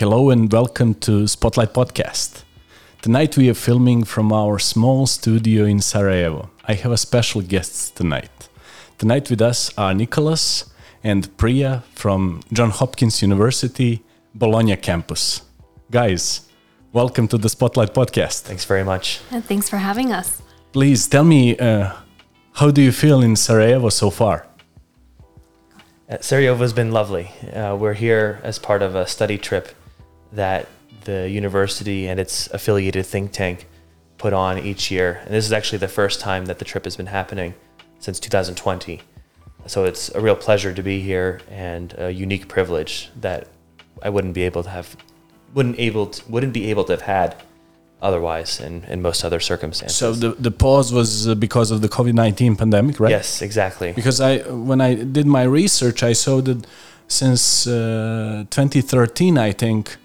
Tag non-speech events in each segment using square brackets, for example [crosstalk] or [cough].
Hello and welcome to Spotlight Podcast. Tonight we are filming from our small studio in Sarajevo. I have a special guest tonight. Tonight with us are Nicholas and Priya from John Hopkins University, Bologna campus. Guys, welcome to the Spotlight Podcast. Thanks very much. And thanks for having us. Please tell me, uh, how do you feel in Sarajevo so far? Uh, Sarajevo has been lovely. Uh, we're here as part of a study trip that the university and its affiliated think tank put on each year. And this is actually the first time that the trip has been happening since 2020. So it's a real pleasure to be here and a unique privilege that I wouldn't be able to have, wouldn't able to, wouldn't be able to have had otherwise in, in most other circumstances. So the, the pause was uh, because of the COVID nineteen pandemic, right? Yes, exactly. Because I when I did my research, I saw that since uh, 2013, I think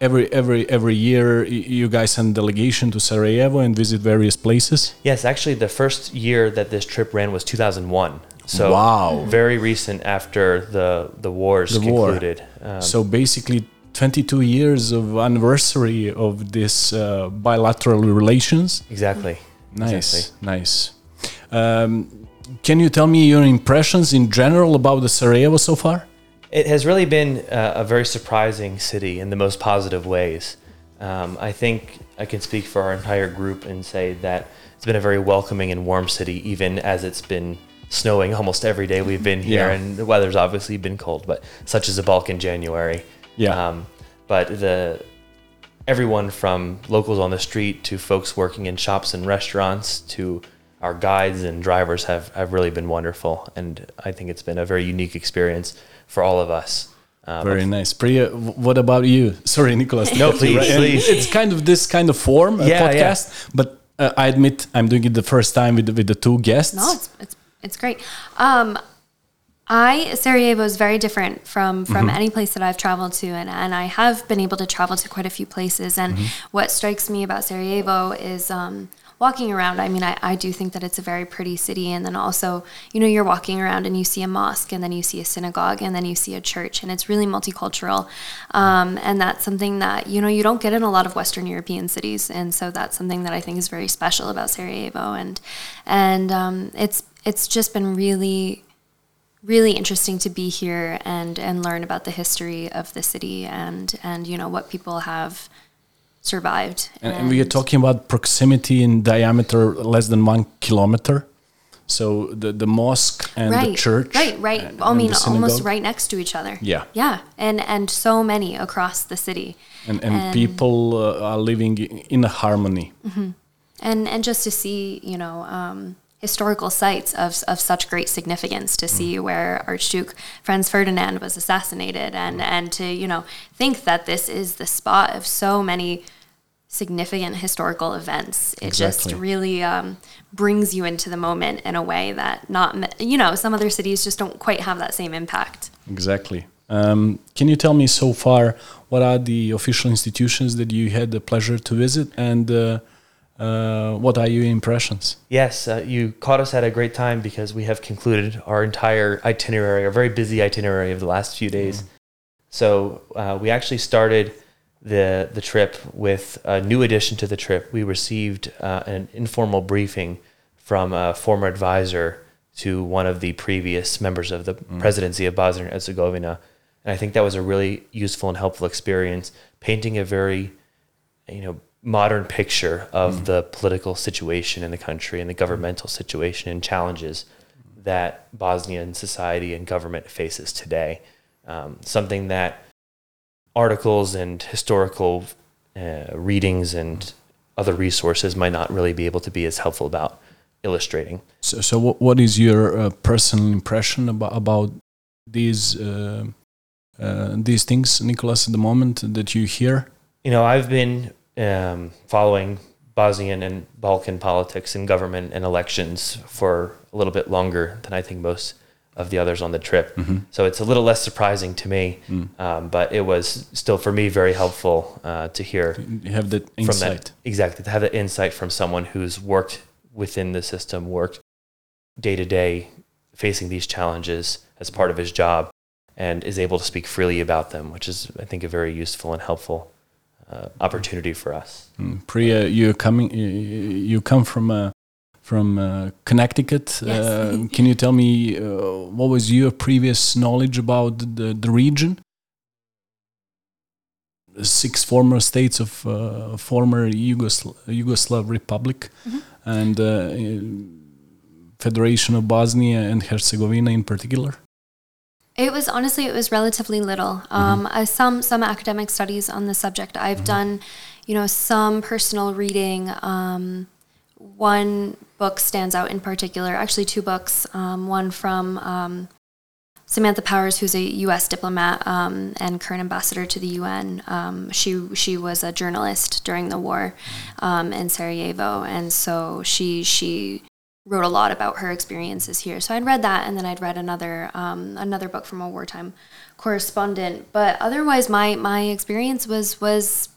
every every every year you guys send delegation to Sarajevo and visit various places. Yes, actually, the first year that this trip ran was 2001. So Wow. very recent after the the wars The war. concluded. Um, so basically, 22 years of anniversary of this uh, bilateral relations. exactly. Nice, Exactly. nice. Um, can you tell me your impressions in general about the Sarajevo so far? It has really been uh, a very surprising city in the most positive ways. Um, I think I can speak for our entire group and say that it's been a very welcoming and warm city, even as it's been snowing almost every day we've been here, Yeah. and the weather's obviously been cold, but such is the Balkan January. Yeah. Um, but the everyone from locals on the street to folks working in shops and restaurants to our guides and drivers have, have really been wonderful. And I think it's been a very unique experience for all of us. Um, Very nice. Priya, what about you? [laughs] Sorry, Nicholas. No, please, And please. It's kind of this kind of form, a Yeah, yeah. podcast, but uh, I admit I'm doing it the first time with the, with the two guests. No, it's it's it's great. Um, I Sarajevo is very different from from any place that I've traveled to, and and I have been able to travel to quite a few places. And what strikes me about Sarajevo is. Um, Walking around, I mean, I, I do think that it's a very pretty city. And then also, you know, you're walking around and you see a mosque, and then you see a synagogue, and then you see a church, and it's really multicultural. Um, and that's something that, you know, you don't get in a lot of Western European cities. And so that's something that I think is very special about Sarajevo. And, and um, it's, it's just been really really interesting to be here and and learn about the history of the city and and you know what people have survived And, and we are talking about proximity in diameter less than one kilometer. So the, the mosque and right the church. right right and- i mean almost right next to each other Yeah. yeah and and so many across the city And, and, people uh, are living in a harmony. and and just to see you know um, historical sites of, of such great significance to see where Archduke Franz Ferdinand was assassinated and and to you know think that this is the spot of so many significant historical events. It just really um, brings you into the moment in a way that not you know some other cities just don't quite have that same impact. Exactly. Um, can you tell me so far what are the official institutions that you had the pleasure to visit? And uh, uh, what are your impressions? Yes, uh, you caught us at a great time because we have concluded our entire itinerary, our very busy itinerary of the last few days. So uh, we actually started the the trip with a new addition to the trip. We received uh, an informal briefing from a former advisor to one of the previous members of the presidency of Bosnia and Herzegovina, and I think that was a really useful and helpful experience, painting a very you know modern picture of the political situation in the country and the governmental situation and challenges that Bosnian society and government faces today. Um, something that articles and historical uh, readings and other resources might not really be able to be as helpful about illustrating. So, so what, what is your uh, personal impression about about these uh, uh, these things, Nicholas, at the moment that you hear? You know, I've been um, following Bosnian and Balkan politics and government and elections for a little bit longer than I think most of the others on the trip. So it's a little less surprising to me, um, but it was still for me very helpful uh, to hear You have that from insight. that exactly to have that insight from someone who's worked within the system, worked day to day, facing these challenges as part of his job, and is able to speak freely about them, which is, I think, a very useful and helpful uh, opportunity for us. Mm. Priya, you coming, you come from uh, from uh, Connecticut. Yes. Uh, [laughs] can you tell me uh, what was your previous knowledge about the, the region? Six former states of uh, former Yugosl Yugoslav Republic Mhm. and uh, Federation of Bosnia and Herzegovina in particular. It was honestly, it was relatively little. Um, uh, some some academic studies on the subject. I've done, you know, some personal reading. Um, one book stands out in particular. Actually, two books. Um, one from um, Samantha Powers, who's a U.S. diplomat um, and current ambassador to the UN. Um, she she was a journalist during the war um, in Sarajevo, and so she she wrote a lot about her experiences here. So I'd read that, and then I'd read another um, another book from a wartime correspondent. But otherwise, my my experience was was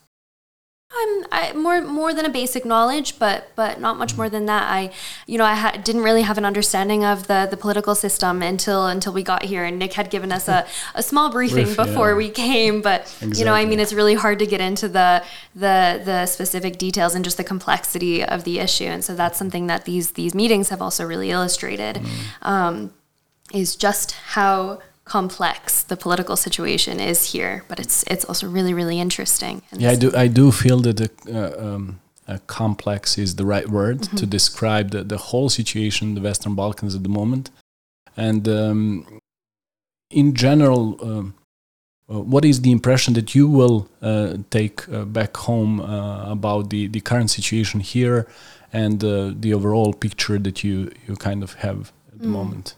um, I, more more than a basic knowledge, but but not much more than that. I, you know, I ha- didn't really have an understanding of the the political system until until we got here, and Nick had given us a, a small briefing Brief, before yeah. we came. But you know, I mean, it's really hard to get into the the the specific details and just the complexity of the issue, and so that's something that these these meetings have also really illustrated. Um, is just how complex the political situation is here, but it's it's also really really interesting. And Yeah, I do. I do feel that the uh, um, uh, complex is the right word to describe the, the whole situation in the Western Balkans at the moment. And um, in general, um, uh, what is the impression that you will uh, take uh, back home uh, about the, the current situation here and uh, the overall picture that you, you kind of have at the Mm. moment?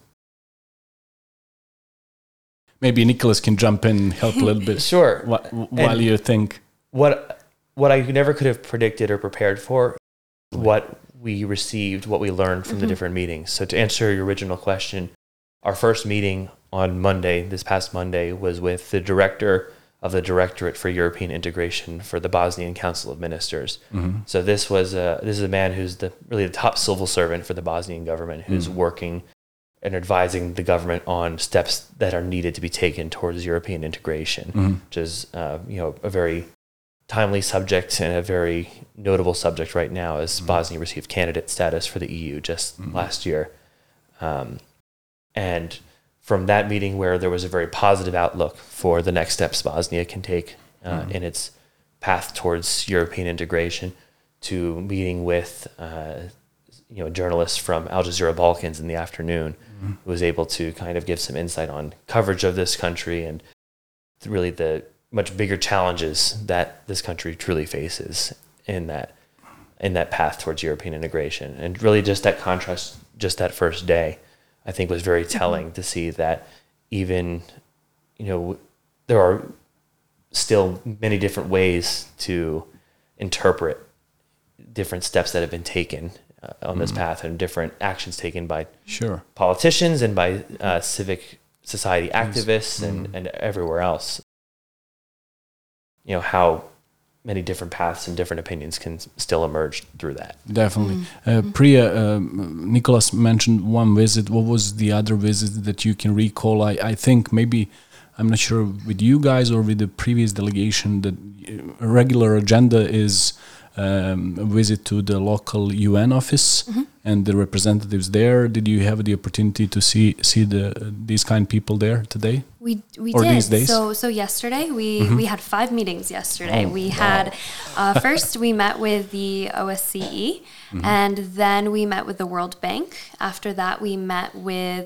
Maybe Nicholas can jump in and help a little bit [laughs] Sure. wh- while you think. what what I never could have predicted or prepared for, what we received, what we learned from the Mhm. different meetings. So to answer your original question, our first meeting on Monday, this past Monday, was with the director of the Directorate for European Integration for the Bosnian Council of Ministers. Mhm. So this was a, this is a man who's the really the top civil servant for the Bosnian government, who's Mm. working and advising the government on steps that are needed to be taken towards European integration Mhm. which is uh, you know a very timely subject and a very notable subject right now as Mhm. Bosnia received candidate status for the EU just Mhm. last year. Um, and from that meeting where there was a very positive outlook for the next steps Bosnia can take uh, Mhm. in its path towards European integration to meeting with uh, you know journalists from Al Jazeera Balkans in the afternoon Mhm. was able to kind of give some insight on coverage of this country and really the much bigger challenges that this country truly faces in that in that path towards European integration. And really just that contrast just that first day I think was very telling to see that even you know there are still many different ways to interpret different steps that have been taken uh, on this path and different actions taken by Sure. politicians and by uh, civic society activists and, Mm. and everywhere else. You know, how many different paths and different opinions can still emerge through that. Definitely. Uh, Priya, um, Nicholas mentioned one visit. What was the other visit that you can recall? I, I think maybe, I'm not sure with you guys or with the previous delegation, that uh, a regular agenda is um, visit to the local UN office Mm-hmm. and the representatives there. Did you have the opportunity to see see the these kind of people there today? We we Or did. these days? So so yesterday we Mhm. we had five meetings yesterday. Oh, we wow. had uh, first we met with the OSCE, Mm-hmm. and then we met with the World Bank. After that, we met with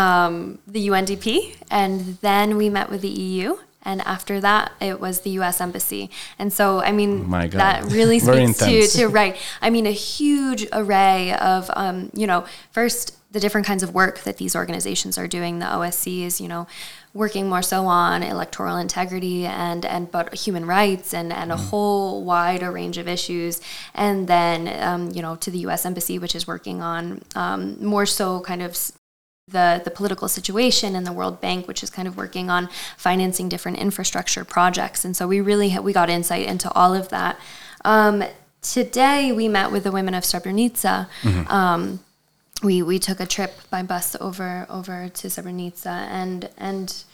um, the UNDP, and then we met with the EU. And after that, it was the U.S. Embassy. And so, I mean, My God. that really [laughs] speaks to, to right. I mean, a huge array of, um, you know, first the different kinds of work that these organizations are doing. The OSCE is, you know, working more so on electoral integrity and and but human rights and and a whole wider range of issues. And then, um, you know, to the U.S. Embassy, which is working on um, more so kind of. The, the political situation and the World Bank, which is kind of working on financing different infrastructure projects, and so we really ha- we got insight into all of that. Um, today we met with the women of Srebrenica. Um, we we took a trip by bus over over to Srebrenica, and and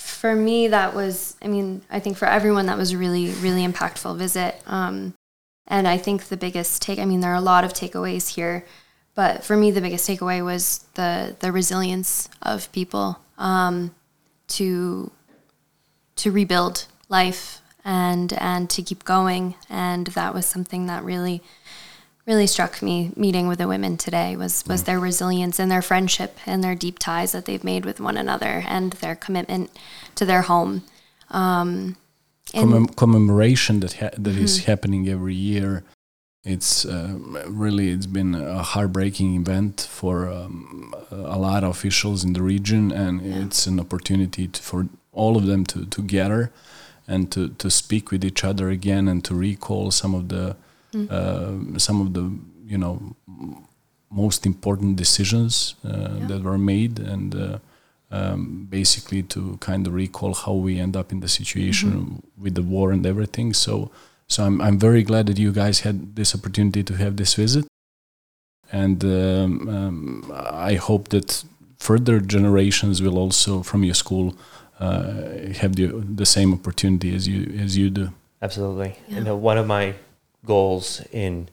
for me, that was, I mean, I think for everyone, that was a really, really impactful visit. Um, and I think the biggest take, I mean, there are a lot of takeaways here, but for me, the biggest takeaway was the, the resilience of people um, to, to rebuild life and, and to keep going. And that was something that really, really struck me meeting with the women today was was their resilience and their friendship and their deep ties that they've made with one another and their commitment to their home. Um, Commem- commemoration that ha- that mm-hmm. is happening every year. It's uh, really it's been a heartbreaking event for um, a lot of officials in the region, and yeah. it's an opportunity to, for all of them to, to gather and to, to speak with each other again and to recall some of the mm. some of the you know most important decisions uh, yeah. that were made and uh, um, basically to kind of recall how we end up in the situation mm-hmm. with the war and everything so so I'm, I'm very glad that you guys had this opportunity to have this visit and um, um, I hope that further generations will also from your school uh, have the, the same opportunity as you as you do absolutely yeah. and one of my goals in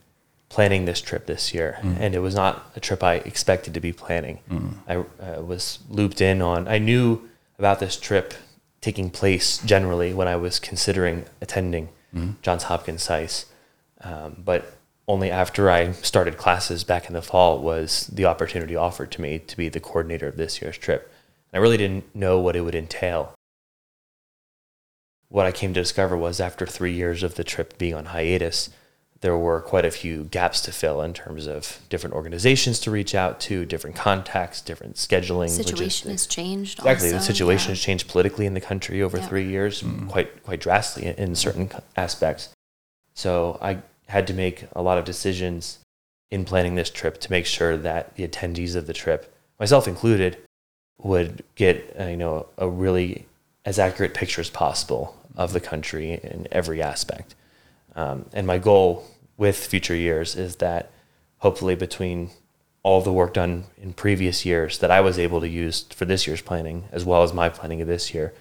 planning this trip this year, mm. and it was not a trip I expected to be planning. Mm. I uh, was looped in on. I knew about this trip taking place generally when I was considering attending mm. Johns Hopkins SAIS, um, but only after I started classes back in the fall was the opportunity offered to me to be the coordinator of this year's trip. I really didn't know what it would entail what I came to discover was after three years of the trip being on hiatus, there were quite a few gaps to fill in terms of different organizations to reach out to, different contacts, different scheduling. The situation has changed. Exactly, also, the situation yeah. has changed politically in the country over yeah. three years, mm. quite quite drastically in certain aspects. So I had to make a lot of decisions in planning this trip to make sure that the attendees of the trip, myself included, would get uh, you know a really as accurate picture as possible of the country in every aspect. Um, and my goal with future years is that hopefully between all the work done in previous years that I was able to use for this year's planning, as well as my planning of this year,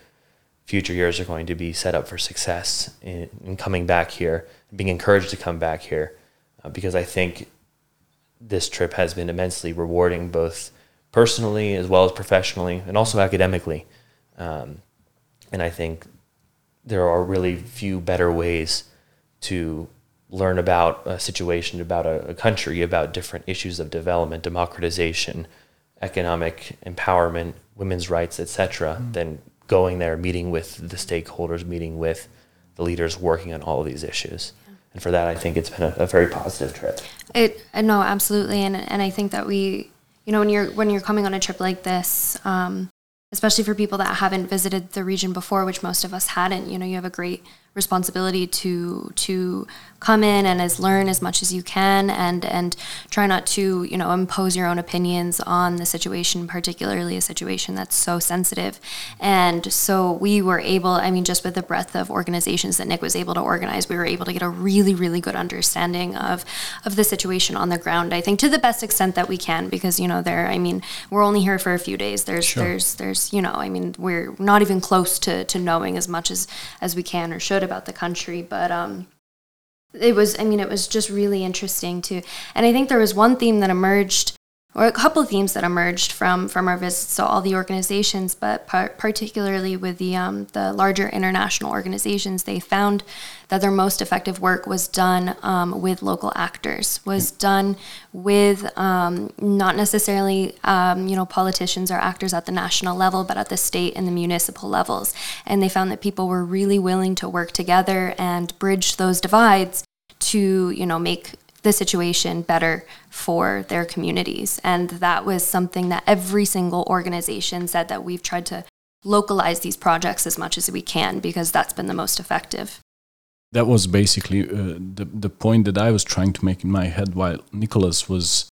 future years are going to be set up for success in, in coming back here, being encouraged to come back here, uh, because I think this trip has been immensely rewarding, both personally as well as professionally, and also academically. Um, and I think there are really few better ways to learn about a situation, about a, a country, about different issues of development, democratization, economic empowerment, women's rights, etc., mm. than going there, meeting with the stakeholders, meeting with the leaders working on all of these issues. And for that, I think it's been a, a very positive trip. It uh, no, absolutely, and and I think that we, you know, when you're when you're coming on a trip like this, um, especially for people that haven't visited the region before, which most of us hadn't. You know, you have a great responsibility to to come in and as learn as much as you can and and try not to you know impose your own opinions on the situation particularly a situation that's so sensitive and so we were able i mean just with the breadth of organizations that nick was able to organize we were able to get a really really good understanding of of the situation on the ground i think to the best extent that we can because you know there i mean we're only here for a few days there's sure. there's there's you know i mean we're not even close to to knowing as much as as we can or should about the country, but um, it was, I mean, it was just really interesting too. And I think there was one theme that emerged or a couple of themes that emerged from from our visits to all the organizations, but par- particularly with the um, the larger international organizations, they found that their most effective work was done um, with local actors, was done with um, not necessarily um, you know politicians or actors at the national level, but at the state and the municipal levels, and they found that people were really willing to work together and bridge those divides to you know make the situation better for their communities. And that was something that every single organization said that we've tried to localize these projects as much as we can because that's been the most effective. That was basically uh, the the point that I was trying to make in my head while Nicholas was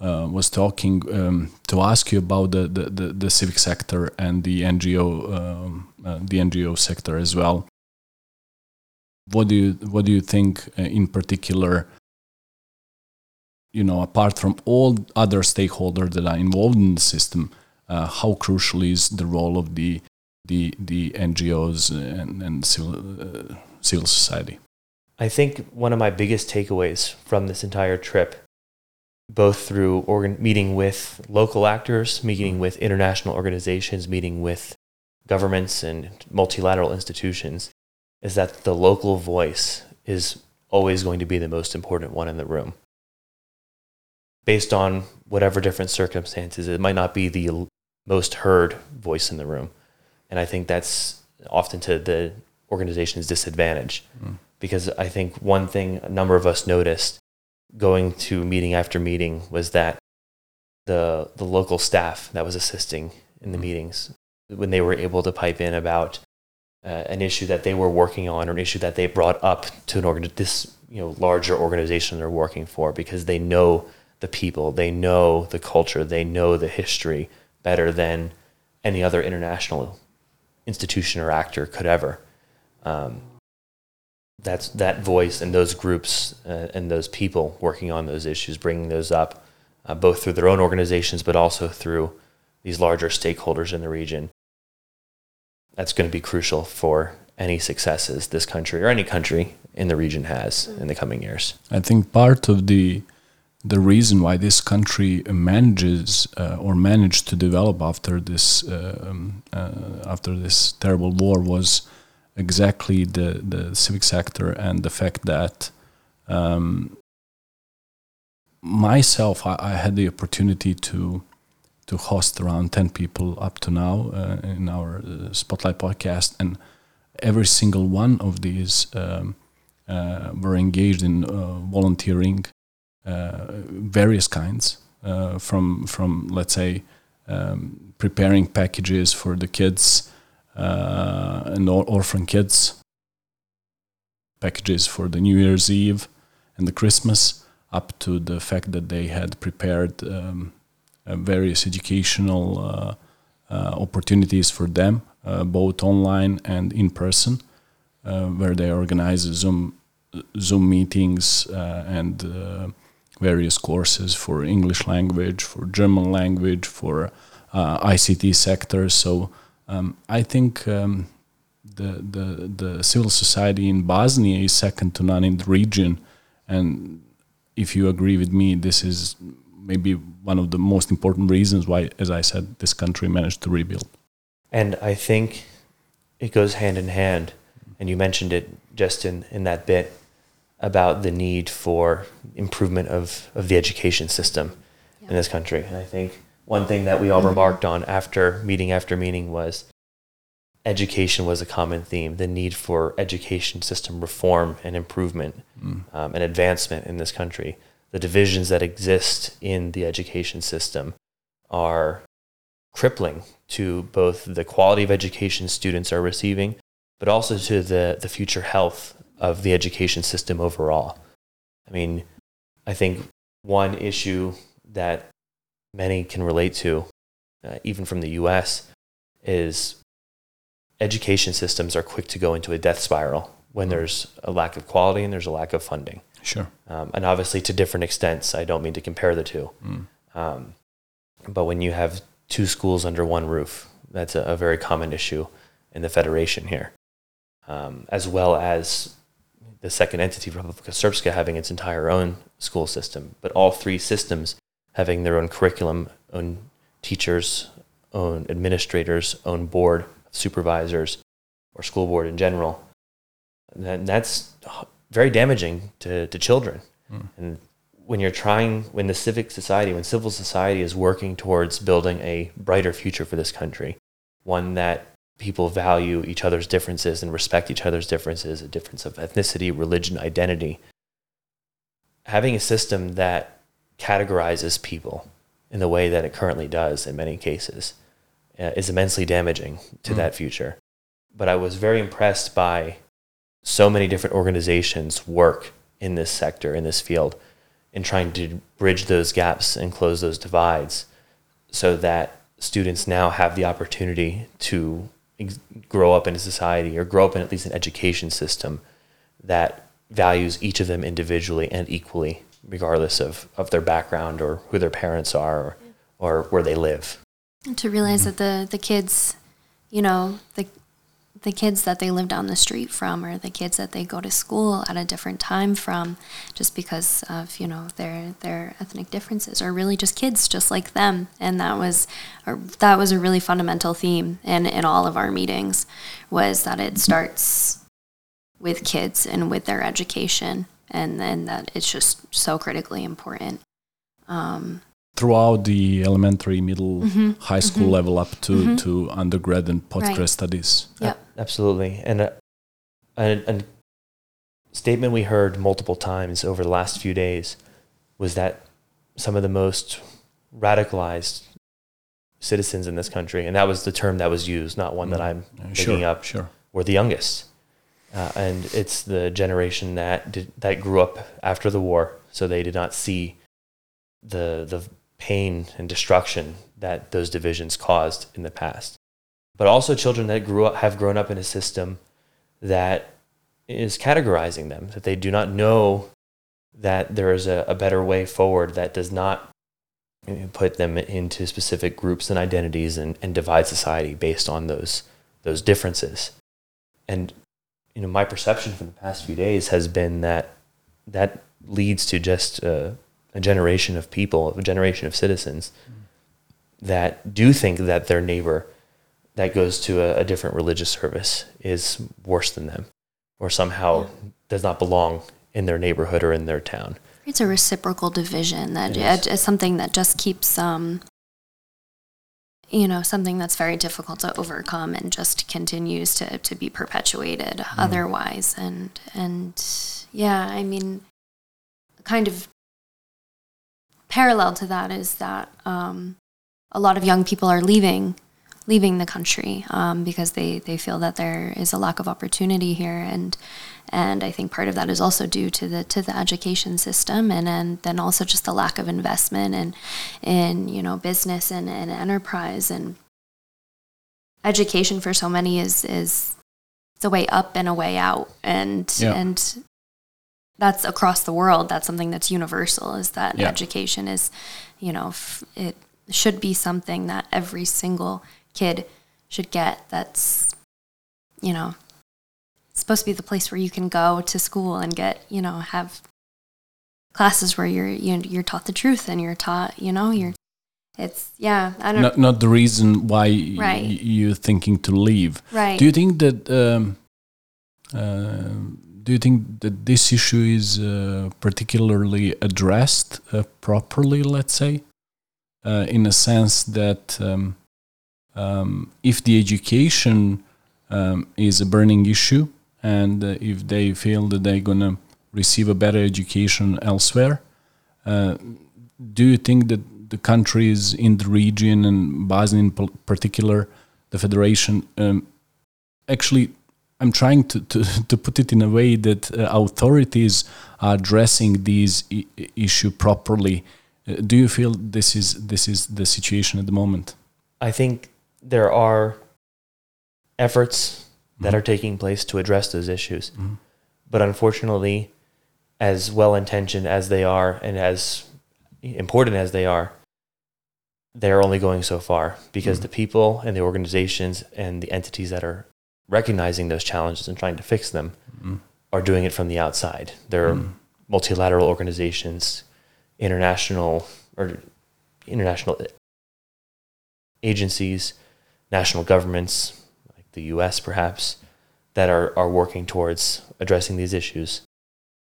uh, was talking um, to ask you about the, the, the, the, civic sector and the NGO um, uh, the NGO sector as well. What do you what do you think uh, in particular you know, apart from all other stakeholders that are involved in the system, uh, how crucial is the role of the the the NGOs and, and civil, uh, civil society. I think one of my biggest takeaways from this entire trip, both through organ- meeting with local actors, meeting with international organizations, meeting with governments and multilateral institutions, is that the local voice is always going to be the most important one in the room. Based on whatever different circumstances, it might not be the most heard voice in the room. And I think that's often to the organization's disadvantage. Mm. Because I think one thing a number of us noticed going to meeting after meeting was that the, the local staff that was assisting in the mm. meetings, when they were able to pipe in about uh, an issue that they were working on or an issue that they brought up to an organ this you know larger organization they're working for because they know the people, they know the culture, they know the history better than any other international institution or actor could ever. Um, that's that voice and those groups uh, and those people working on those issues, bringing those up, uh, both through their own organizations, but also through these larger stakeholders in the region. That's going to be crucial for any successes this country or any country in the region has in the coming years. I think part of the the reason why this country manages uh, or managed to develop after this uh, um, uh, after this terrible war was exactly the the civic sector and the fact that um, myself I, I, had the opportunity to to host around 10 people up to now uh, in our uh, spotlight podcast and every single one of these um, uh, were engaged in volunteering uh, various kinds uh, from from let's say um, preparing packages for the kids uh, and or- orphan kids packages for the New Year's Eve and the Christmas up to the fact that they had prepared um, uh, various educational uh, uh, opportunities for them, both online and in person, where they organize Zoom Zoom meetings and various courses for English language, for German language, for uh, ICT sectors. So um, I think um, the, the the civil society in Bosnia is second to none in the region, and if you agree with me, this is maybe one of the most important reasons why, as I said, this country managed to rebuild. And I think it goes hand in hand, and you mentioned it just in, in that bit about the need for improvement of, of the education system yeah. in this country. And I think one thing that we all remarked on after meeting after meeting was education was a common theme the need for education system reform and improvement mm. um, and advancement in this country. The divisions that exist in the education system are crippling to both the quality of education students are receiving, but also to the, the future health of the education system overall. I mean, I think one issue that many can relate to, uh, even from the US, is education systems are quick to go into a death spiral when mm-hmm. there's a lack of quality and there's a lack of funding. Sure. Um, and obviously to different extents. I don't mean to compare the two. Mm. Um, but when you have two schools under one roof, that's a, a very common issue in the Federation here, um, as well as the second entity, Republika Srpska, having its entire own school system, but all three systems having their own curriculum, own teachers, own administrators, own board supervisors, or school board in general. And that's very damaging to, to children. Mm. And when you're trying, when the civic society, when civil society is working towards building a brighter future for this country, one that people value each other's differences and respect each other's differences, a difference of ethnicity, religion, identity. Having a system that categorizes people in the way that it currently does in many cases uh, is immensely damaging to mm. that future. But I was very impressed by so many different organizations work in this sector, in this field, in trying to bridge those gaps and close those divides so that students now have the opportunity to grow up in a society or grow up in at least an education system that values each of them individually and equally, regardless of, of their background or who their parents are or, or where they live. To realize mm-hmm. that the, the kids, you know, the the kids that they live down the street from or the kids that they go to school at a different time from just because of you know their their ethnic differences or really just kids just like them and that was a, that was a really fundamental theme in in all of our meetings was that it starts with kids and with their education and then that it's just so critically important um, throughout the elementary, middle, Mm-hmm. high school level up to, to undergrad and postgrad Right. studies. Yep. Absolutely. And a, a, a statement we heard multiple times over the last few days was that some of the most radicalized citizens in this country, and that was the term that was used, not one that I'm Uh, picking sure, up, sure. were the youngest. Uh, and it's the generation that did, that grew up after the war, so they did not see the the pain and destruction that those divisions caused in the past. But also children that grew up have grown up in a system that is categorizing them, that they do not know that there is a, a better way forward that does not put them into specific groups and identities and, and divide society based on those those differences. And you know, my perception from the past few days has been that that leads to just a, a generation of people, a generation of citizens mm. that do think that their neighbor that goes to a, a different religious service is worse than them or somehow does not belong in their neighborhood or in their town. it's a reciprocal division that It is. it's something that just keeps um you know something that's very difficult to overcome and just continues to to be perpetuated Mm-hmm. otherwise and and yeah i mean kind of parallel to that is that um a lot of young people are leaving leaving the country um, because they, they feel that there is a lack of opportunity here and and I think part of that is also due to the to the education system and, and then also just the lack of investment and in you know business and, and enterprise and education for so many is is it's a way up and a way out and Yeah. and that's across the world that's something that's universal is that Yeah. education is you know f- it should be something that every single kid should get that's you know supposed to be the place where you can go to school and get you know have classes where you're you're, you're taught the truth and you're taught you know you're it's yeah i don't Not, not the reason why Right. you're thinking to leave. right Do you think that um, uh, do you think that this issue is uh, particularly addressed uh, properly? Let's say, uh, in a sense that um, um, if the education um, is a burning issue, and uh, if they feel that they're gonna receive a better education elsewhere, uh, do you think that the countries in the region and Bosnia in particular, the federation, um, actually, I'm trying to, to, [laughs] to put it in a way that uh, authorities are addressing these I- issue properly. Uh, do you feel this is this is the situation at the moment? I think there are efforts that Mhm. are taking place to address those issues. Mhm. But unfortunately, as well intentioned as they are and as important as they are, they're only going so far because Mhm. the people and the organizations and the entities that are recognizing those challenges and trying to fix them Mm. are doing it from the outside. They're Mm. multilateral organizations, international or international agencies, national governments, like the US perhaps, that are, are working towards addressing these issues.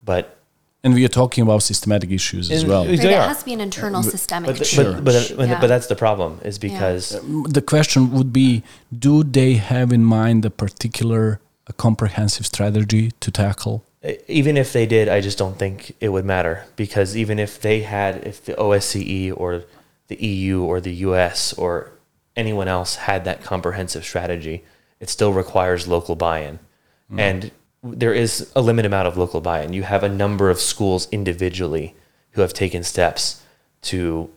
But And we are talking about systematic issues as well. Right. Right, they it are. has to be an internal but- systemic but, the, Sure. but, but, but, Yeah. but that's the problem is because Um, The question would be Do they have in mind a particular a comprehensive strategy to tackle? even if they did, I just don't think it would matter because even if they had, if the OSCE or the EU or the US or anyone else had that comprehensive strategy, it still requires local buy-in. Mm-hmm. And there is a limited amount of local buy-in. You have a number of schools individually who have taken steps to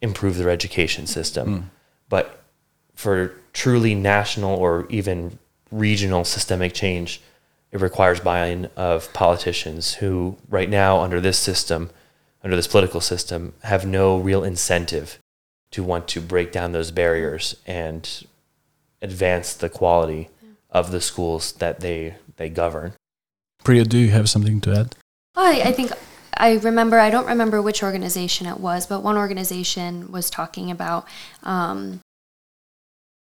improve their education system. Mm. But for truly national or even regional systemic change, it requires buy-in of politicians who right now under this system, under this political system, have no real incentive to want to break down those barriers and advance the quality of the schools that they they govern. Priya, do you have something to add? I, I think I remember, I don't remember which organization it was, but one organization was talking about um,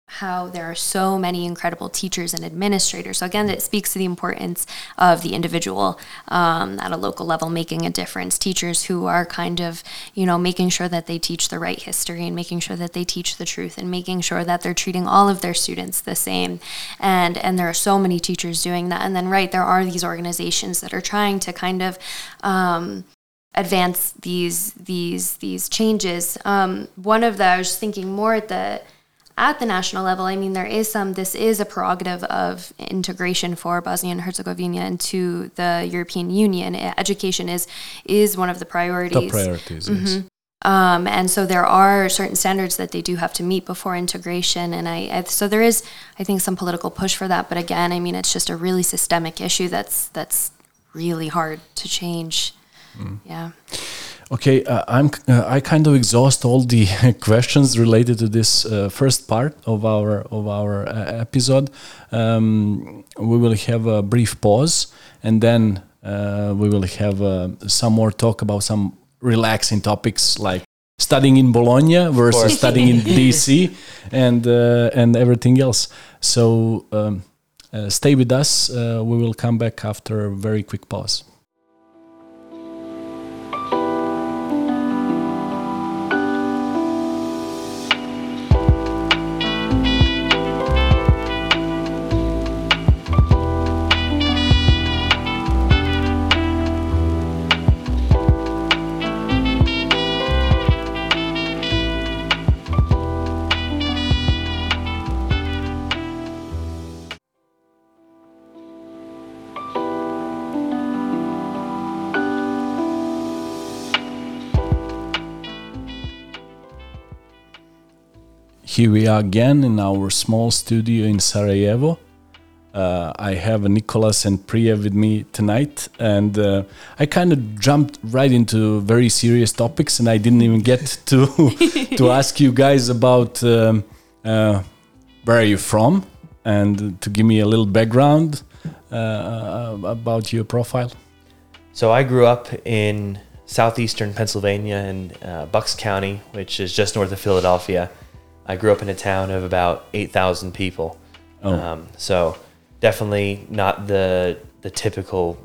how there are so many incredible teachers and administrators. So, again, it speaks to the importance of the individual um, at a local level making a difference. Teachers who are kind of, you know, making sure that they teach the right history and making sure that they teach the truth and making sure that they're treating all of their students the same. And, and there are so many teachers doing that. And then, right, there are these organizations that are trying to kind of, um, advance these these these changes. Um, one of the I was thinking more at the at the national level, I mean, there is some, this is a prerogative of integration for Bosnia and Herzegovina into the European Union. Education is, is one of the priorities. Top priorities, mm-hmm. yes. Um, and so there are certain standards that they do have to meet before integration. And I, I, so there is, I think, some political push for that. But again, I mean, it's just a really systemic issue that's, that's really hard to change. Mm. Yeah. Okay, uh, I'm. Uh, I kind of exhaust all the [laughs] questions related to this uh, first part of our of our uh, episode. Um, we will have a brief pause, and then uh, we will have uh, some more talk about some relaxing topics like studying in Bologna versus studying in [laughs] DC, and and everything else. So um, stay with us. we will come back after a very quick pause. Here we are again in our small studio in Sarajevo. Uh, I have Nicholas and Priya with me tonight, and uh, I kind of jumped right into very serious topics, and I didn't even get to [laughs] to ask you guys about um, uh, where are you from, and to give me a little background uh, uh, about your profile. So I grew up in southeastern Pennsylvania in uh, Bucks County, which is just north of Philadelphia. I grew up in a town of about 8,000 people. Oh. Um, so definitely not the the typical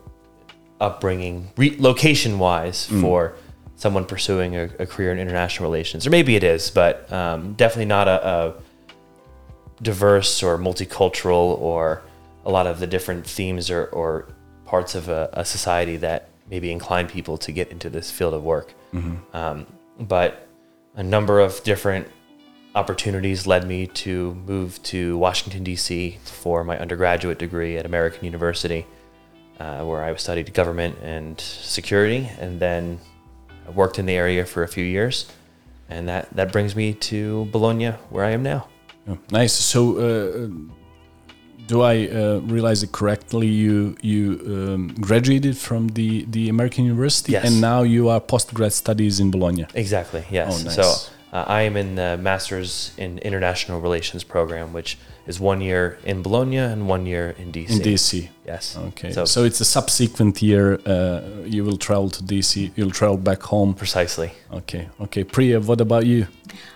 upbringing re- location wise mm. for someone pursuing a, a, career in international relations or maybe it is but um, definitely not a, a, diverse or multicultural or a lot of the different themes or, or parts of a, a, society that maybe incline people to get into this field of work mm-hmm. um, but a number of different opportunities led me to move to Washington, D.C. for my undergraduate degree at American University, uh, where I studied government and security, and then I worked in the area for a few years. And that, that brings me to Bologna, where I am now. Oh, nice. So, uh, do I uh, realize it correctly? You you um, graduated from the, the American University, yes. and now you are postgrad studies in Bologna. Exactly. Yes. Oh, nice. So uh, I am in the Masters in International Relations program, which is one year in Bologna and one year in DC. In DC. Yes. Okay. So, so it's a subsequent year. Uh, you will travel to DC. You'll travel back home. Precisely. Okay. Okay. Priya, what about you?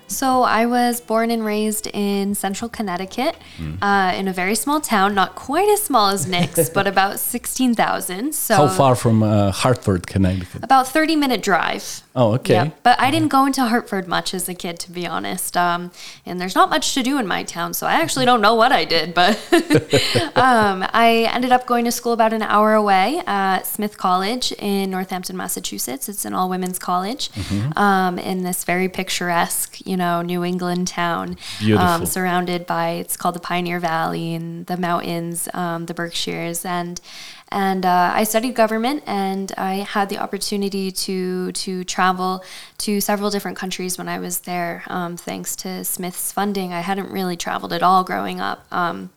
So I was born and raised in central Connecticut, mm. uh, in a very small town, not quite as small as Nick's, [laughs] but about sixteen thousand. So how far from uh, Hartford, Connecticut? About thirty minute drive. Oh, okay. Yep. But I didn't go into Hartford much as a kid, to be honest. Um, and there's not much to do in my town, so I actually don't know what I did. But [laughs] [laughs] um, I ended up going to school about an hour away at Smith College in Northampton, Massachusetts. It's an all women's college mm-hmm. um, in this very picturesque, you know, New England town, um, surrounded by it's called the Pioneer Valley and the mountains, um, the Berkshires, and and uh, I studied government, and I had the opportunity to to travel to several different countries when I was there, um, thanks to Smith's funding. I hadn't really traveled at all growing up. Um,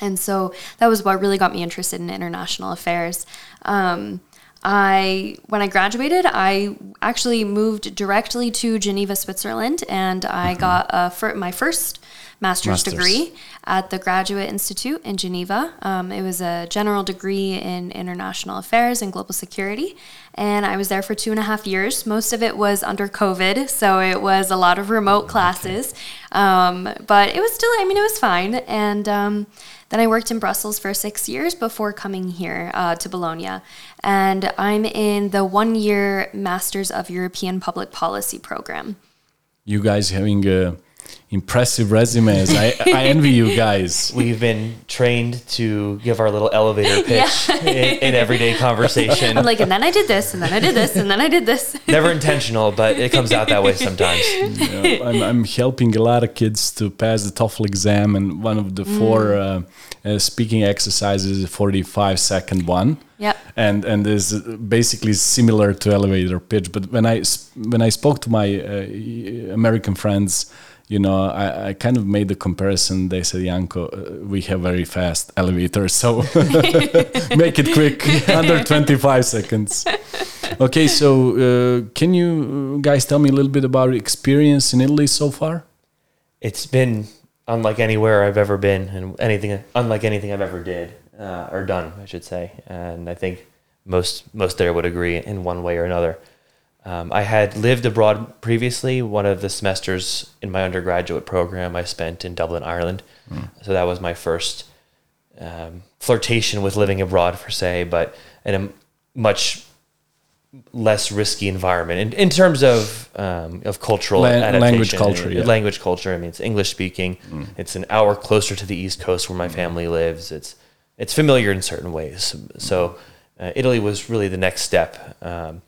and so that was what really got me interested in international affairs. Um, I when I graduated, I actually moved directly to Geneva, Switzerland, and I mm-hmm. got my first master's, Master's. degree at the Graduate Institute in Geneva. Um, it was a general degree in international affairs and global security. And I was there for two and a half years. Most of it was under COVID, so it was a lot of remote classes. Um, but it was still, I mean, it was fine. And um, then I worked in Brussels for six years before coming here uh, to Bologna. And I'm in the one year Masters of European Public Policy program. You guys having uh, impressive resumes. I, I [laughs] envy you guys. We've been trained to give our little elevator [laughs] pitch in, in everyday conversation. I'm like, and then I did this, and then I did this, and then I did this. [laughs] Never intentional, but it comes out that way sometimes. You know, I'm, I'm helping a lot of kids to pass the TOEFL exam, and one of the four uh, uh, speaking exercises is a 45 second one. Yep. And and is basically similar to elevator pitch. But when I s- when I spoke to my uh, American friends, you know, I, I kind of made the comparison. They said, "Yanko, uh, we have very fast elevators, so [laughs] [laughs] make it quick, [laughs] under 25 seconds." Okay, so uh, can you guys tell me a little bit about your experience in Italy so far? It's been unlike anywhere I've ever been, and anything unlike anything I've ever did uh, or done, I should say. And I think most most there would agree in one way or another. Um, I had lived abroad previously. One of the semesters in my undergraduate program I spent in Dublin, Ireland. So that was my first um, flirtation with living abroad, per se, but in a much less risky environment in, in terms of um, of cultural La- adaptation, language culture, and yeah. language culture. I mean, it's English speaking. It's an hour closer to the East Coast where my family lives. It's it's familiar in certain ways. So uh, Italy was really the next step. Um,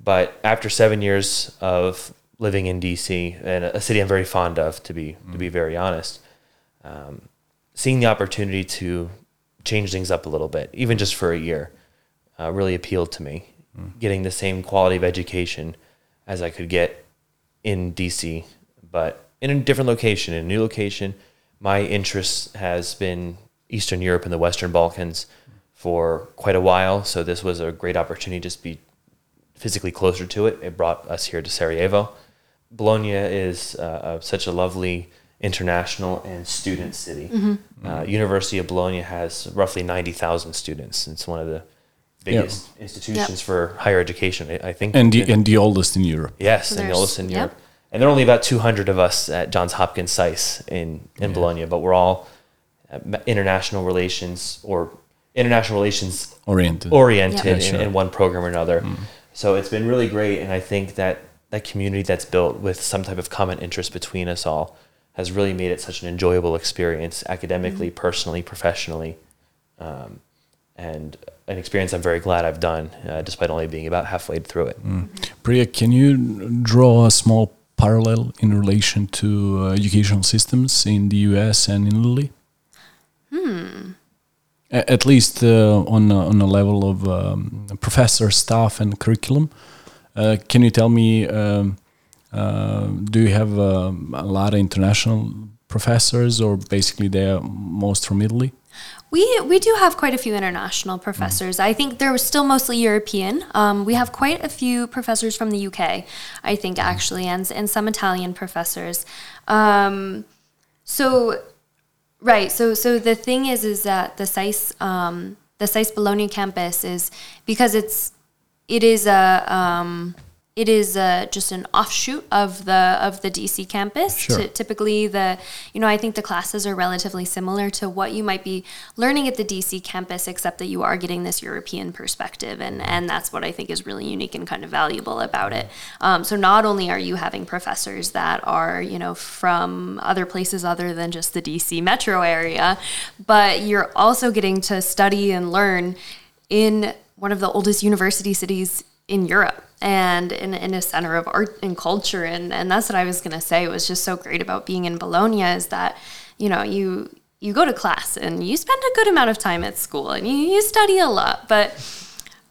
but after seven years of living in DC, and a city I'm very fond of, to be to be very honest, um, seeing the opportunity to change things up a little bit, even just for a year, uh, really appealed to me. Getting the same quality of education as I could get in DC, but in a different location, in a new location. My interest has been Eastern Europe and the Western Balkans for quite a while, so this was a great opportunity to just be physically closer to it. It brought us here to Sarajevo. Bologna is uh, uh, such a lovely international and student city. Uh, University of Bologna has roughly 90,000 students. It's one of the biggest institutions for higher education, I, I think. And the, and the oldest in Europe. Yes, So and the oldest in yep. Europe. And there are only about 200 of us at Johns Hopkins SAIS in, in Bologna, but we're all uh, international relations or international relations Oriented. oriented Yeah. in, sure. in one program or another. So it's been really great. And I think that that community that's built with some type of common interest between us all has really made it such an enjoyable experience academically, personally, professionally. Um, and an experience I'm very glad I've done, uh, despite only being about halfway through it. Priya, can you draw a small parallel in relation to uh, educational systems in the US and in Italy? Hmm. At least uh, on a, on a level of um, professor, staff, and curriculum. Uh, can you tell me? Um, uh, do you have um, a lot of international professors, or basically they are most from Italy? We we do have quite a few international professors. I think they're still mostly European. Um, we have quite a few professors from the UK, I think actually, and and some Italian professors. Um, so, right. So so the thing is, is that the SAIS um, the SAIS Bologna campus is because it's it is a um, it is uh just an offshoot of the of the DC campus. Sure. Ty- typically, the you know I think the classes are relatively similar to what you might be learning at the DC campus, except that you are getting this European perspective, and and that's what I think is really unique and kind of valuable about it. Um, so not only are you having professors that are you know from other places other than just the DC metro area, but you're also getting to study and learn in one of the oldest university cities in Europe and in, in a center of art and culture. And, and that's what I was going to say It was just so great about being in Bologna is that, you know, you, you go to class and you spend a good amount of time at school and you, you study a lot, but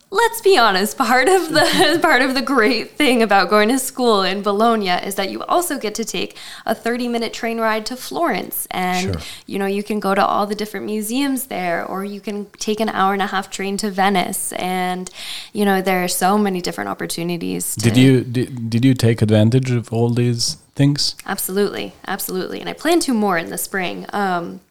let's be honest part of the [laughs] part of the great thing about going to school in Bologna is that you also get to take a 30 minute train ride to Florence and Sure. you know you can go to all the different museums there or you can take an hour and a half train to Venice and you know there are so many different opportunities Did you did, did you take advantage of all these things? Absolutely, absolutely, and I plan to more in the spring. Um,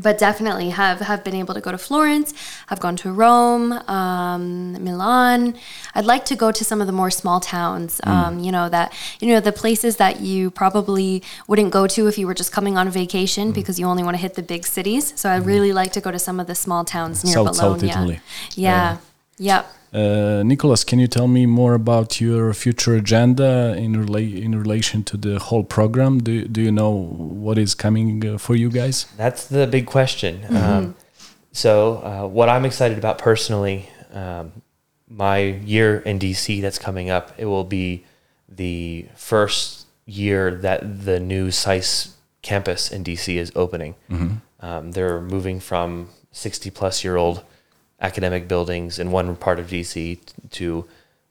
but definitely have have been able to go to Florence. I've gone to Rome, um, Milan. I'd like to go to some of the more small towns. Mm. Um, you know that you know the places that you probably wouldn't go to if you were just coming on Mm. vacation because you only want to hit the big cities. So I really like to go to some of the small towns near South- South Bologna. Italy. Yeah. Yep. Uh, Nicholas, can you tell me more about your future agenda in rela- in relation to the whole program? Do do you know what is coming uh, for you guys? That's the big question. Um, so, uh, what I'm excited about personally, um, my year in DC that's coming up, it will be the first year that the new SAIS campus in DC is opening. Um, they're moving from 60 plus year old academic buildings in one part of DC to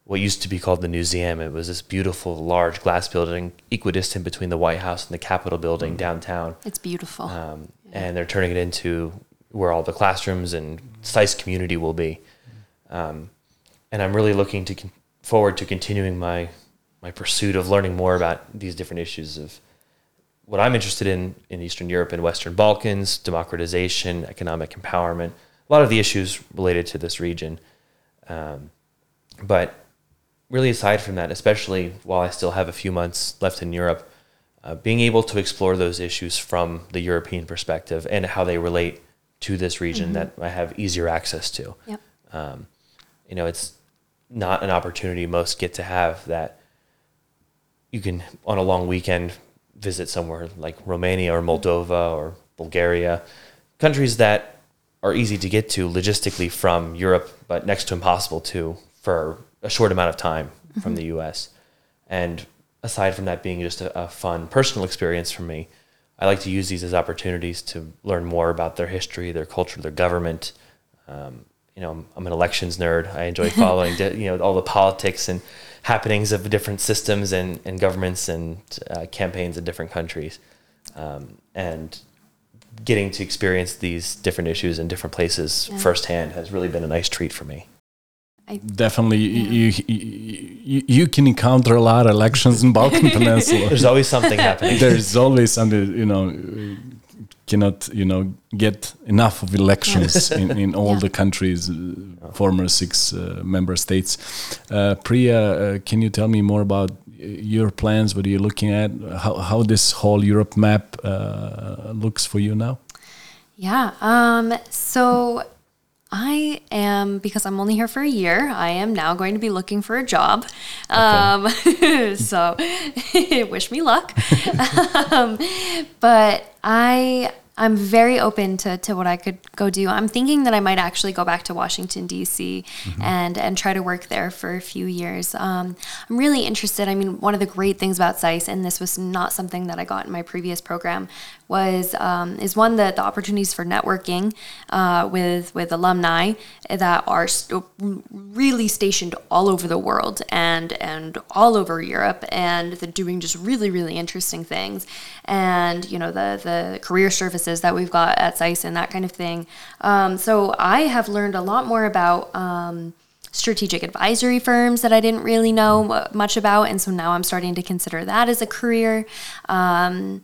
what used to be called the Newseum. It was this beautiful, large glass building, equidistant between the White House and the Capitol building downtown It's beautiful. um, and they're turning it into where all the classrooms and SAIS community will be. Um, and I'm really looking to con- forward to continuing my my pursuit of learning more about these different issues of what I'm interested in in Eastern Europe and Western Balkans, democratization, economic empowerment, a lot of the issues related to this region. Um, but really, aside from that, especially while I still have a few months left in Europe, uh, being able to explore those issues from the European perspective and how they relate to this region that I have easier access to. yep. Um, you know, it's not an opportunity most get to have that you can on a long weekend visit somewhere like Romania or Moldova or Bulgaria, countries that are easy to get to logistically from Europe, but next to impossible to for a short amount of time from the U.S. And aside from that being just a, a fun personal experience for me, I like to use these as opportunities to learn more about their history, their culture, their government. Um, you know, I'm, I'm an elections nerd. I enjoy [laughs] following, di- you know, all the politics and happenings of different systems and, and governments and uh, campaigns in different countries. Um, and getting to experience these different issues in different places Yeah. firsthand has really been a nice treat for me. Definitely, you, you, you you can encounter a lot of elections in Balkan [laughs] Peninsula. There's always something [laughs] happening. There's always something you know cannot you know get enough of elections in, in all Yeah. the countries, uh, former six uh, member states. Uh, Priya, uh, can you tell me more about your plans? What are you looking at? How how this whole Europe map uh, looks for you now? Yeah. Um, so I am because I'm only here for a year. I am now going to be looking for a job. Um, [laughs] so [laughs] wish me luck. [laughs] um, but I I'm very open to, to what I could go do. I'm thinking that I might actually go back to Washington D.C. and and try to work there for a few years. Um, I'm really interested. I mean, one of the great things about SAIS, and this was not something that I got in my previous program, was um, is one that the opportunities for networking uh, with with alumni that are st- really stationed all over the world and and all over Europe, and they're doing just really really interesting things, and you know the the career services that we've got at SAIS and that kind of thing. Um, so I have learned a lot more about. Um, strategic advisory firms that I didn't really know much about. And so now I'm starting to consider that as a career. Um,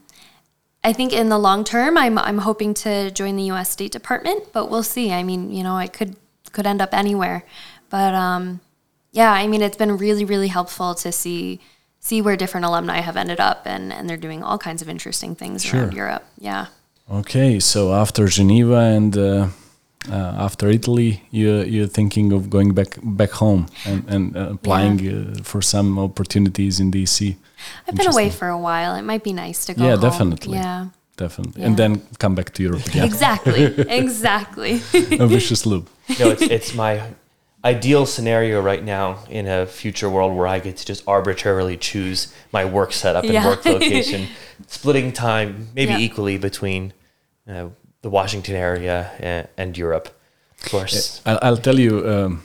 I think in the long term, I'm, I'm hoping to join the U.S. State Department, but we'll see. I mean, you know, I could could end up anywhere, but um, yeah, I mean, it's been really really helpful to see see where different alumni have ended up, and and they're doing all kinds of interesting things around Europe. Yeah. Okay, so after Geneva and uh, uh, after Italy, you you're thinking of going back back home and and uh, applying uh, for some opportunities in DC. I've been away for a while. It might be nice to go. Yeah, home. definitely. Yeah. Definitely, Yeah. and then come back to Europe [laughs] again. Exactly. [laughs] exactly. A vicious loop. no, it's, it's my ideal scenario right now in a future world where I get to just arbitrarily choose my work setup and Yeah. work [laughs] location, splitting time maybe Yeah. equally between uh, the Washington area and, and Europe. Of course, I'll, I'll tell you. Um,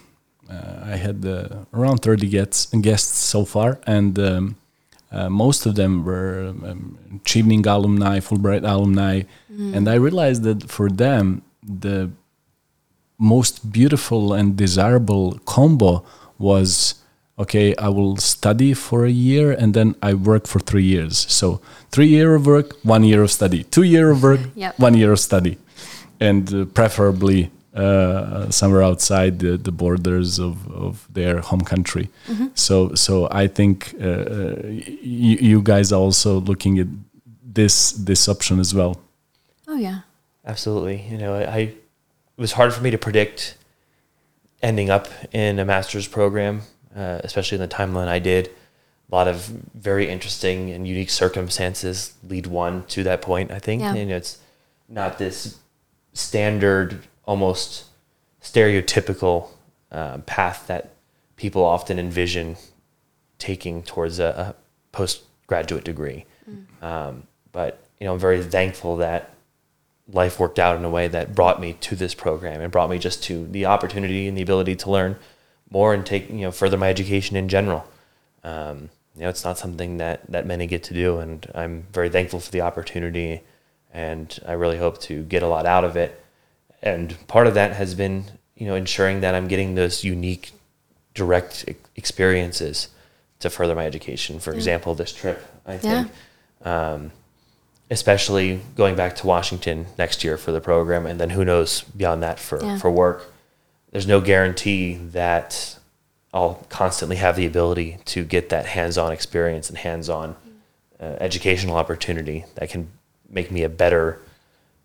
uh, I had uh, around 30 guests guests so far, and um, uh, most of them were um, Chevening alumni, Fulbright alumni, and I realized that for them the most beautiful and desirable combo was okay, I will study for a year and then I work for three years. So three year of work, one year of study. Two year of work, Yep. one year of study, and uh, preferably uh, somewhere outside the, the borders of, of their home country. So so I think uh, uh, y- you guys are also looking at this this option as well. Oh yeah. Absolutely. You know, I it was hard for me to predict ending up in a master's program, uh, especially in the timeline I did. A lot of very interesting and unique circumstances lead one to that point. I think, Yeah. and it's not this standard, almost stereotypical uh, path that people often envision taking towards a, a postgraduate degree. Um, but you know, I'm very thankful that life worked out in a way that brought me to this program and brought me just to the opportunity and the ability to learn more and take you know further my education in general. Um, you know, it's not something that that many get to do, and I'm very thankful for the opportunity, and I really hope to get a lot out of it. And part of that has been you know ensuring that I'm getting those unique, direct experiences to further my education. For example, this trip, I think. Um, especially going back to Washington next year for the program, and then who knows beyond that for, Yeah. for work. There's no guarantee that I'll constantly have the ability to get that hands-on experience and hands-on uh, educational opportunity that can make me a better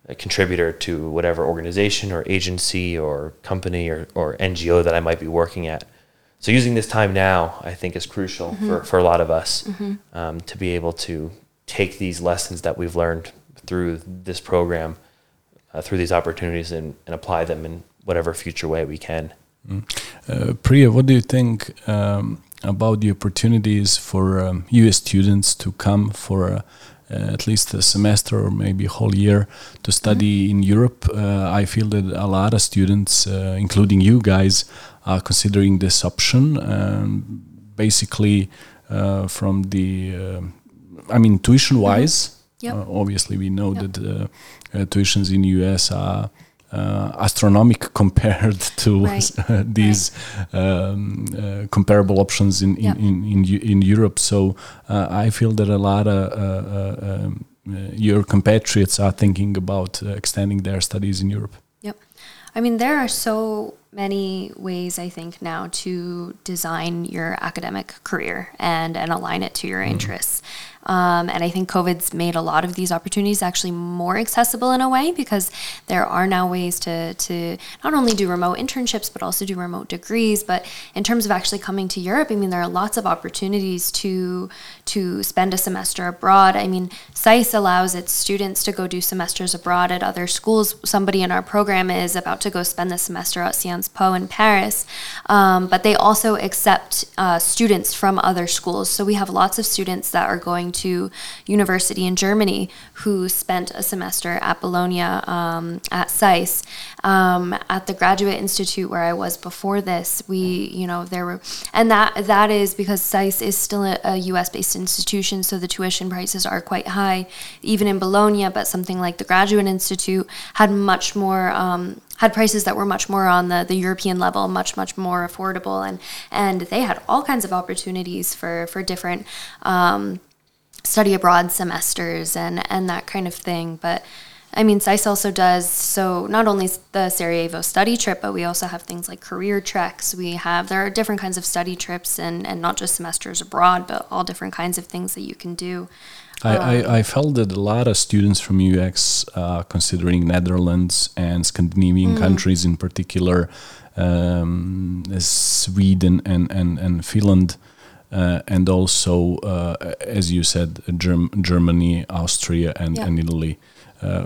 uh, contributor to whatever organization or agency or company or, or NGO that I might be working at. So using this time now, I think, is crucial for, for a lot of us um, to be able to take these lessons that we've learned through this program, uh, through these opportunities, and, and apply them in whatever future way we can. Uh, Priya, what do you think um, about the opportunities for um, US students to come for uh, uh, at least a semester or maybe a whole year to study in Europe? Uh, I feel that a lot of students, uh, including you guys, are considering this option. Um, basically, uh, from the, um I mean, tuition wise, Yep. uh, obviously we know Yep. that uh, uh, tuitions in the US are uh, astronomical [laughs] compared to Right. [laughs] these um, uh, comparable options in in, Yep. in, in, Eu- in Europe. So uh, I feel that a lot of uh, uh, um, uh, your compatriots are thinking about uh, extending their studies in Europe. Yep. I mean, there are so many ways I think now to design your academic career and and align it to your interests. Um, and I think COVID's made a lot of these opportunities actually more accessible in a way because there are now ways to, to not only do remote internships, but also do remote degrees. But in terms of actually coming to Europe, I mean, there are lots of opportunities to, to spend a semester abroad. I mean, SAIS allows its students to go do semesters abroad at other schools. Somebody in our program is about to go spend the semester at Sciences Po in Paris. Um, but they also accept uh, students from other schools. So we have lots of students that are going to university in Germany who spent a semester at Bologna um, at SAIS. Um, at the Graduate Institute where I was before this, we, you know, there were, and that that is because SAIS is still a, a U.S. based institution, so the tuition prices are quite high, even in Bologna. But something like the Graduate Institute had much more. Um, had prices that were much more on the, the European level, much much more affordable, and and they had all kinds of opportunities for for different um, study abroad semesters and and that kind of thing. But I mean, SAIS also does so not only the Sarajevo study trip, but we also have things like career treks. We have there are different kinds of study trips and and not just semesters abroad, but all different kinds of things that you can do. I, I, I felt that a lot of students from UX are considering Netherlands and Scandinavian countries in particular, um, Sweden and, and, and Finland, uh, and also, uh, as you said, Germ- Germany, Austria, and, Yeah. and Italy. Uh,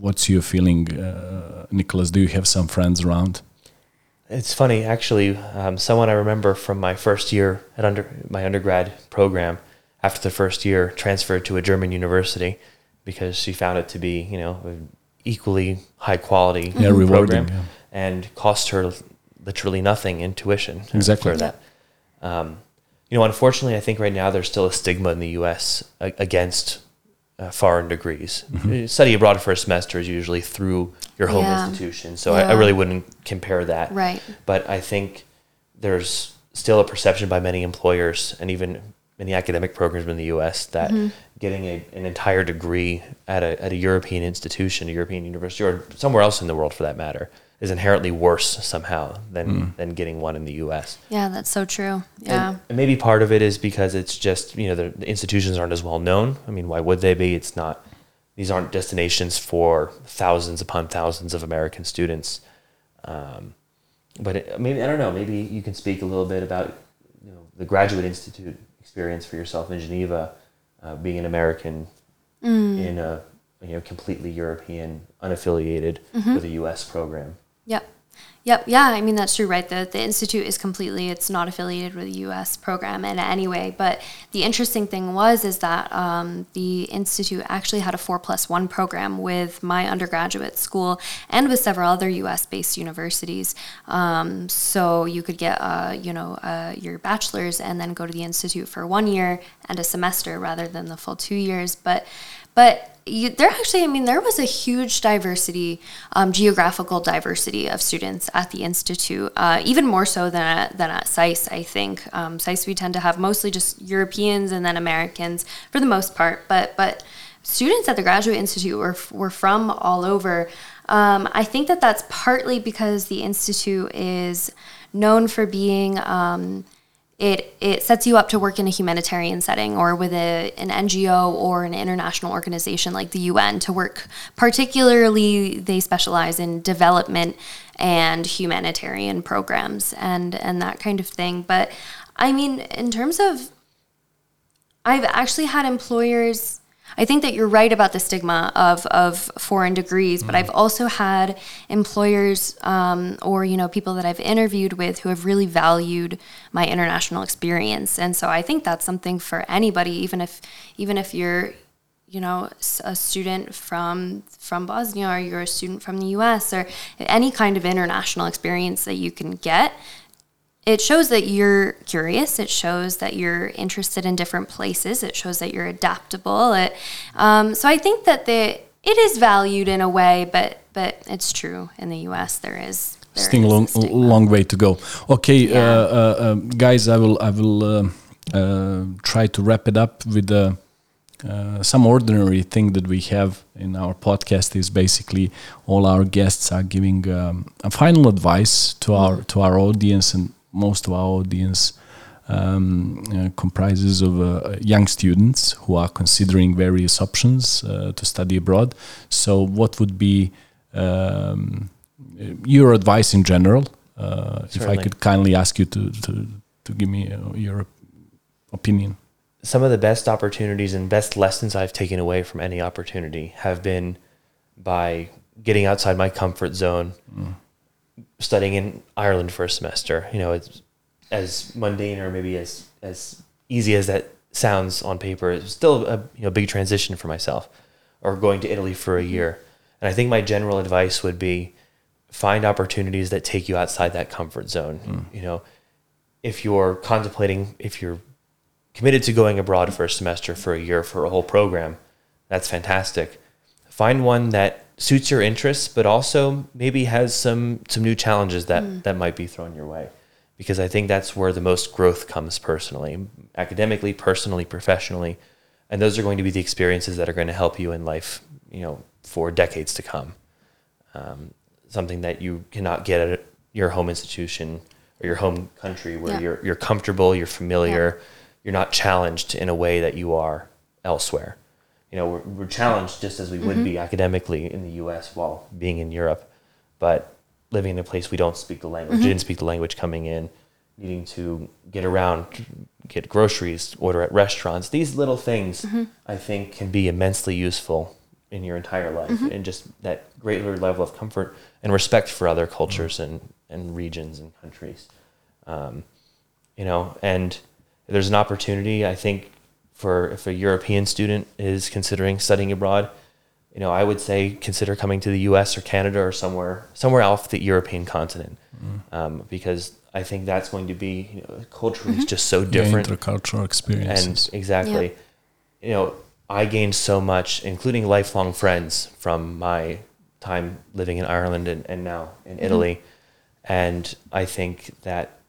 what's your feeling, uh, Nicholas? Do you have some friends around? It's funny, actually. Um, someone I remember from my first year at under my undergrad program, after the first year, transferred to a German university because she found it to be, you know, an equally high quality Yeah, rewarding, program, yeah. and cost her literally nothing in tuition uh, Exactly. for that. Um, you know, unfortunately, I think right now there's still a stigma in the U.S. against uh, foreign degrees. Uh, Study abroad for a semester is usually through your home Yeah. institution, so I, I really wouldn't compare that. Right. But I think there's still a perception by many employers and even many academic programs in the U.S. that getting a, an entire degree at a, at a European institution, a European university, or somewhere else in the world for that matter, is inherently worse somehow than than getting one in the U.S. Yeah, that's so true. Yeah. And, and maybe part of it is because it's just you know the, the institutions aren't as well known. I mean, why would they be? It's not. These aren't destinations for thousands upon thousands of American students. Um, but it, maybe I don't know. Maybe you can speak a little bit about you know the Graduate Institute experience for yourself in Geneva, uh, being an American in a you know completely European, unaffiliated with a U.S. program. Yep. Yep. Yeah. I mean, that's true, right? The, the Institute is completely, it's not affiliated with the U.S. program in any way. But the interesting thing was, is that um, the Institute actually had a four plus one program with my undergraduate school and with several other U.S. based universities. Um, so you could get, uh, you know, uh, your bachelor's and then go to the Institute for one year and a semester rather than the full two years. But, but you, there actually, I mean, there was a huge diversity, um, geographical diversity of students at the institute, uh, even more so than at, than at SAIS. I think um, SAIS we tend to have mostly just Europeans and then Americans for the most part, but but students at the Graduate Institute were were from all over. Um, I think that that's partly because the institute is known for being um, it it sets you up to work in a humanitarian setting or with a, an NGO or an international organization like the UN to work. Particularly, they specialize in development and humanitarian programs and and that kind of thing. But I mean, in terms of, I've actually had employers. I think that you're right about the stigma of, of foreign degrees, but I've also had employers um, or you know people that I've interviewed with who have really valued my international experience, and so I think that's something for anybody, even if even if you're you know a student from from Bosnia or you're a student from the U.S. or any kind of international experience that you can get it shows that you're curious. It shows that you're interested in different places. It shows that you're adaptable. It, um, so I think that the it is valued in a way, but but it's true in the U.S. There is there Still long, long way to go. Okay, Yeah. uh, uh, um, guys, I will I will um uh, try to wrap it up with uh, uh, some ordinary thing that we have in our podcast is basically all our guests are giving um, a final advice to our to our audience and most of our audience um, uh, comprises of uh, young students who are considering various options uh, to study abroad. So, what would be um, your advice in general? Uh, if I could kindly ask you to to, to give me uh, your opinion. some of the best opportunities and best lessons I've taken away from any opportunity have been by getting outside my comfort zone, studying in Ireland for a semester. You know, it's as mundane or maybe as as easy as that sounds on paper. It's still a you know big transition for myself. Or going to Italy for a mm-hmm. year, and I think my general advice would be find opportunities that take you outside that comfort zone. Mm. You know, if you're contemplating, if you're committed to going abroad for a semester, for a year, for a whole program, that's fantastic. Find one that suits your interests, but also maybe has some some new challenges that that might be thrown your way, because I think that's where the most growth comes personally, academically, personally, professionally, and those are going to be the experiences that are going to help you in life, you know, for decades to come. Um, something that you cannot get at your home institution or your home country, where Yeah. you're you're comfortable, you're familiar, you're not challenged in a way that you are elsewhere. You know, we're, we're challenged just as we would be mm-hmm. academically in the U.S. while being in Europe, but living in a place we don't speak the language, mm-hmm. didn't speak the language coming in, needing to get around, get groceries, order at restaurants. These little things, mm-hmm. I think, can be immensely useful in your entire life, and just that greater level of comfort and respect for other cultures and, and regions and countries. Um, you know, and there's an opportunity, I think, for if a European student is considering studying abroad, you know, I would say consider coming to the U.S. or Canada or somewhere somewhere off the European continent, mm-hmm. um, because I think that's going to be you know, culturally it's just so mm-hmm. different. Yeah, different intercultural and experiences. exactly, you know, I gained so much, including lifelong friends from my time living in Ireland and, and now in mm-hmm. Italy. And I think that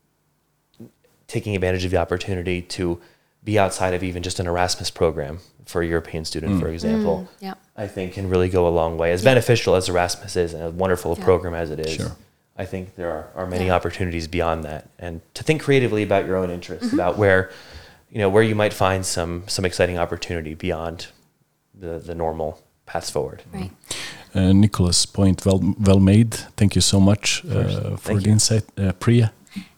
taking advantage of the opportunity to be outside of even just an Erasmus program for a European student, for example, yeah. I think can really go a long way. As beneficial as Erasmus is and as wonderful a Yeah. program as it is, Sure. I think there are, are many Yeah. opportunities beyond that. And to think creatively about your own interests, Mm-hmm. about where, you know, where you might find some some exciting opportunity beyond the, the normal paths forward. Right. Uh, Nicholas, point well well made. Thank you so much uh, for Thank the you. insight, uh, Priya.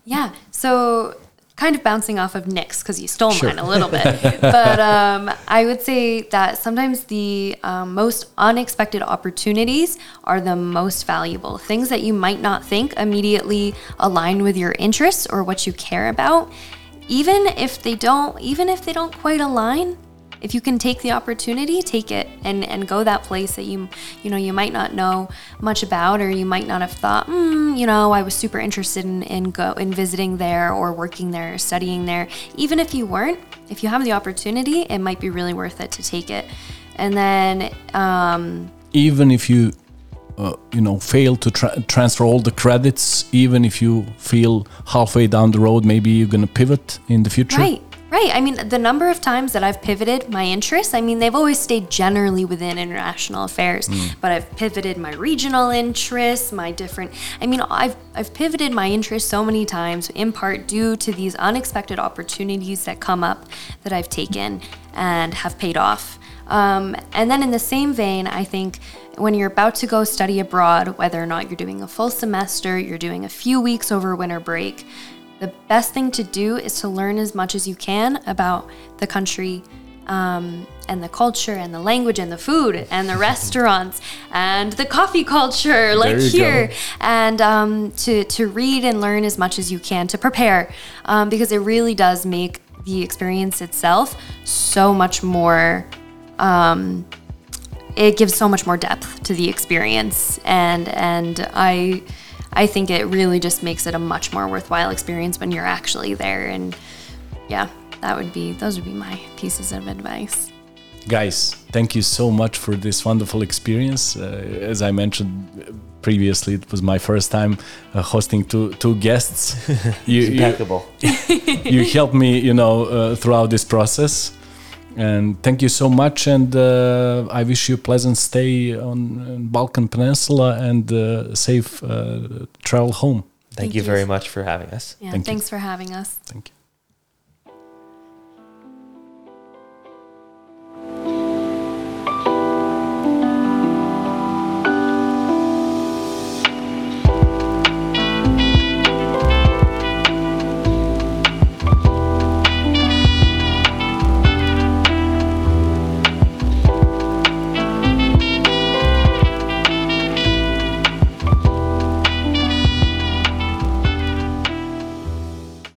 Yeah. So kind of bouncing off of Nick's because you stole Sure. mine a little bit. [laughs] but um, I would say that sometimes the um, most unexpected opportunities are the most valuable. Things that you might not think immediately align with your interests or what you care about. Even if they don't, even if they don't quite align, if you can take the opportunity, take it and, and go that place that you you know you might not know much about or you might not have thought, mm, you know, I was super interested in, in go in visiting there or working there or studying there. Even if you weren't, if you have the opportunity, it might be really worth it to take it. And then um, Even if you, uh, you know, fail to tra- transfer all the credits, even if you feel halfway down the road, maybe you're gonna pivot in the future. Right, right. I mean, the number of times that I've pivoted my interests, I mean, they've always stayed generally within international affairs, but I've pivoted my regional interests, my different. I mean, I've I've pivoted my interests so many times, in part due to these unexpected opportunities that come up that I've taken and have paid off. Um, and then in the same vein, I think when you're about to go study abroad, whether or not you're doing a full semester, you're doing a few weeks over winter break, the best thing to do is to learn as much as you can about the country um, and the culture and the language and the food and the [laughs] restaurants and the coffee culture like here go. and um, to, to read and learn as much as you can to prepare um, because it really does make the experience itself so much more um, it gives so much more depth to the experience and and I I think it really just makes it a much more worthwhile experience when you're actually there and yeah that would be those would be my pieces of advice Guys, thank you so much for this wonderful experience. Uh, as I mentioned previously, it was my first time uh, hosting two two guests. [laughs] you, you, Impeccable. [laughs] you helped me, you know, uh, throughout this process. And thank you so much. And uh, I wish you a pleasant stay on, on Balkan Peninsula and uh, safe uh, travel home. Thank, Thank you you. very much for having us. yeah Thank you. thanks for having us Thank you.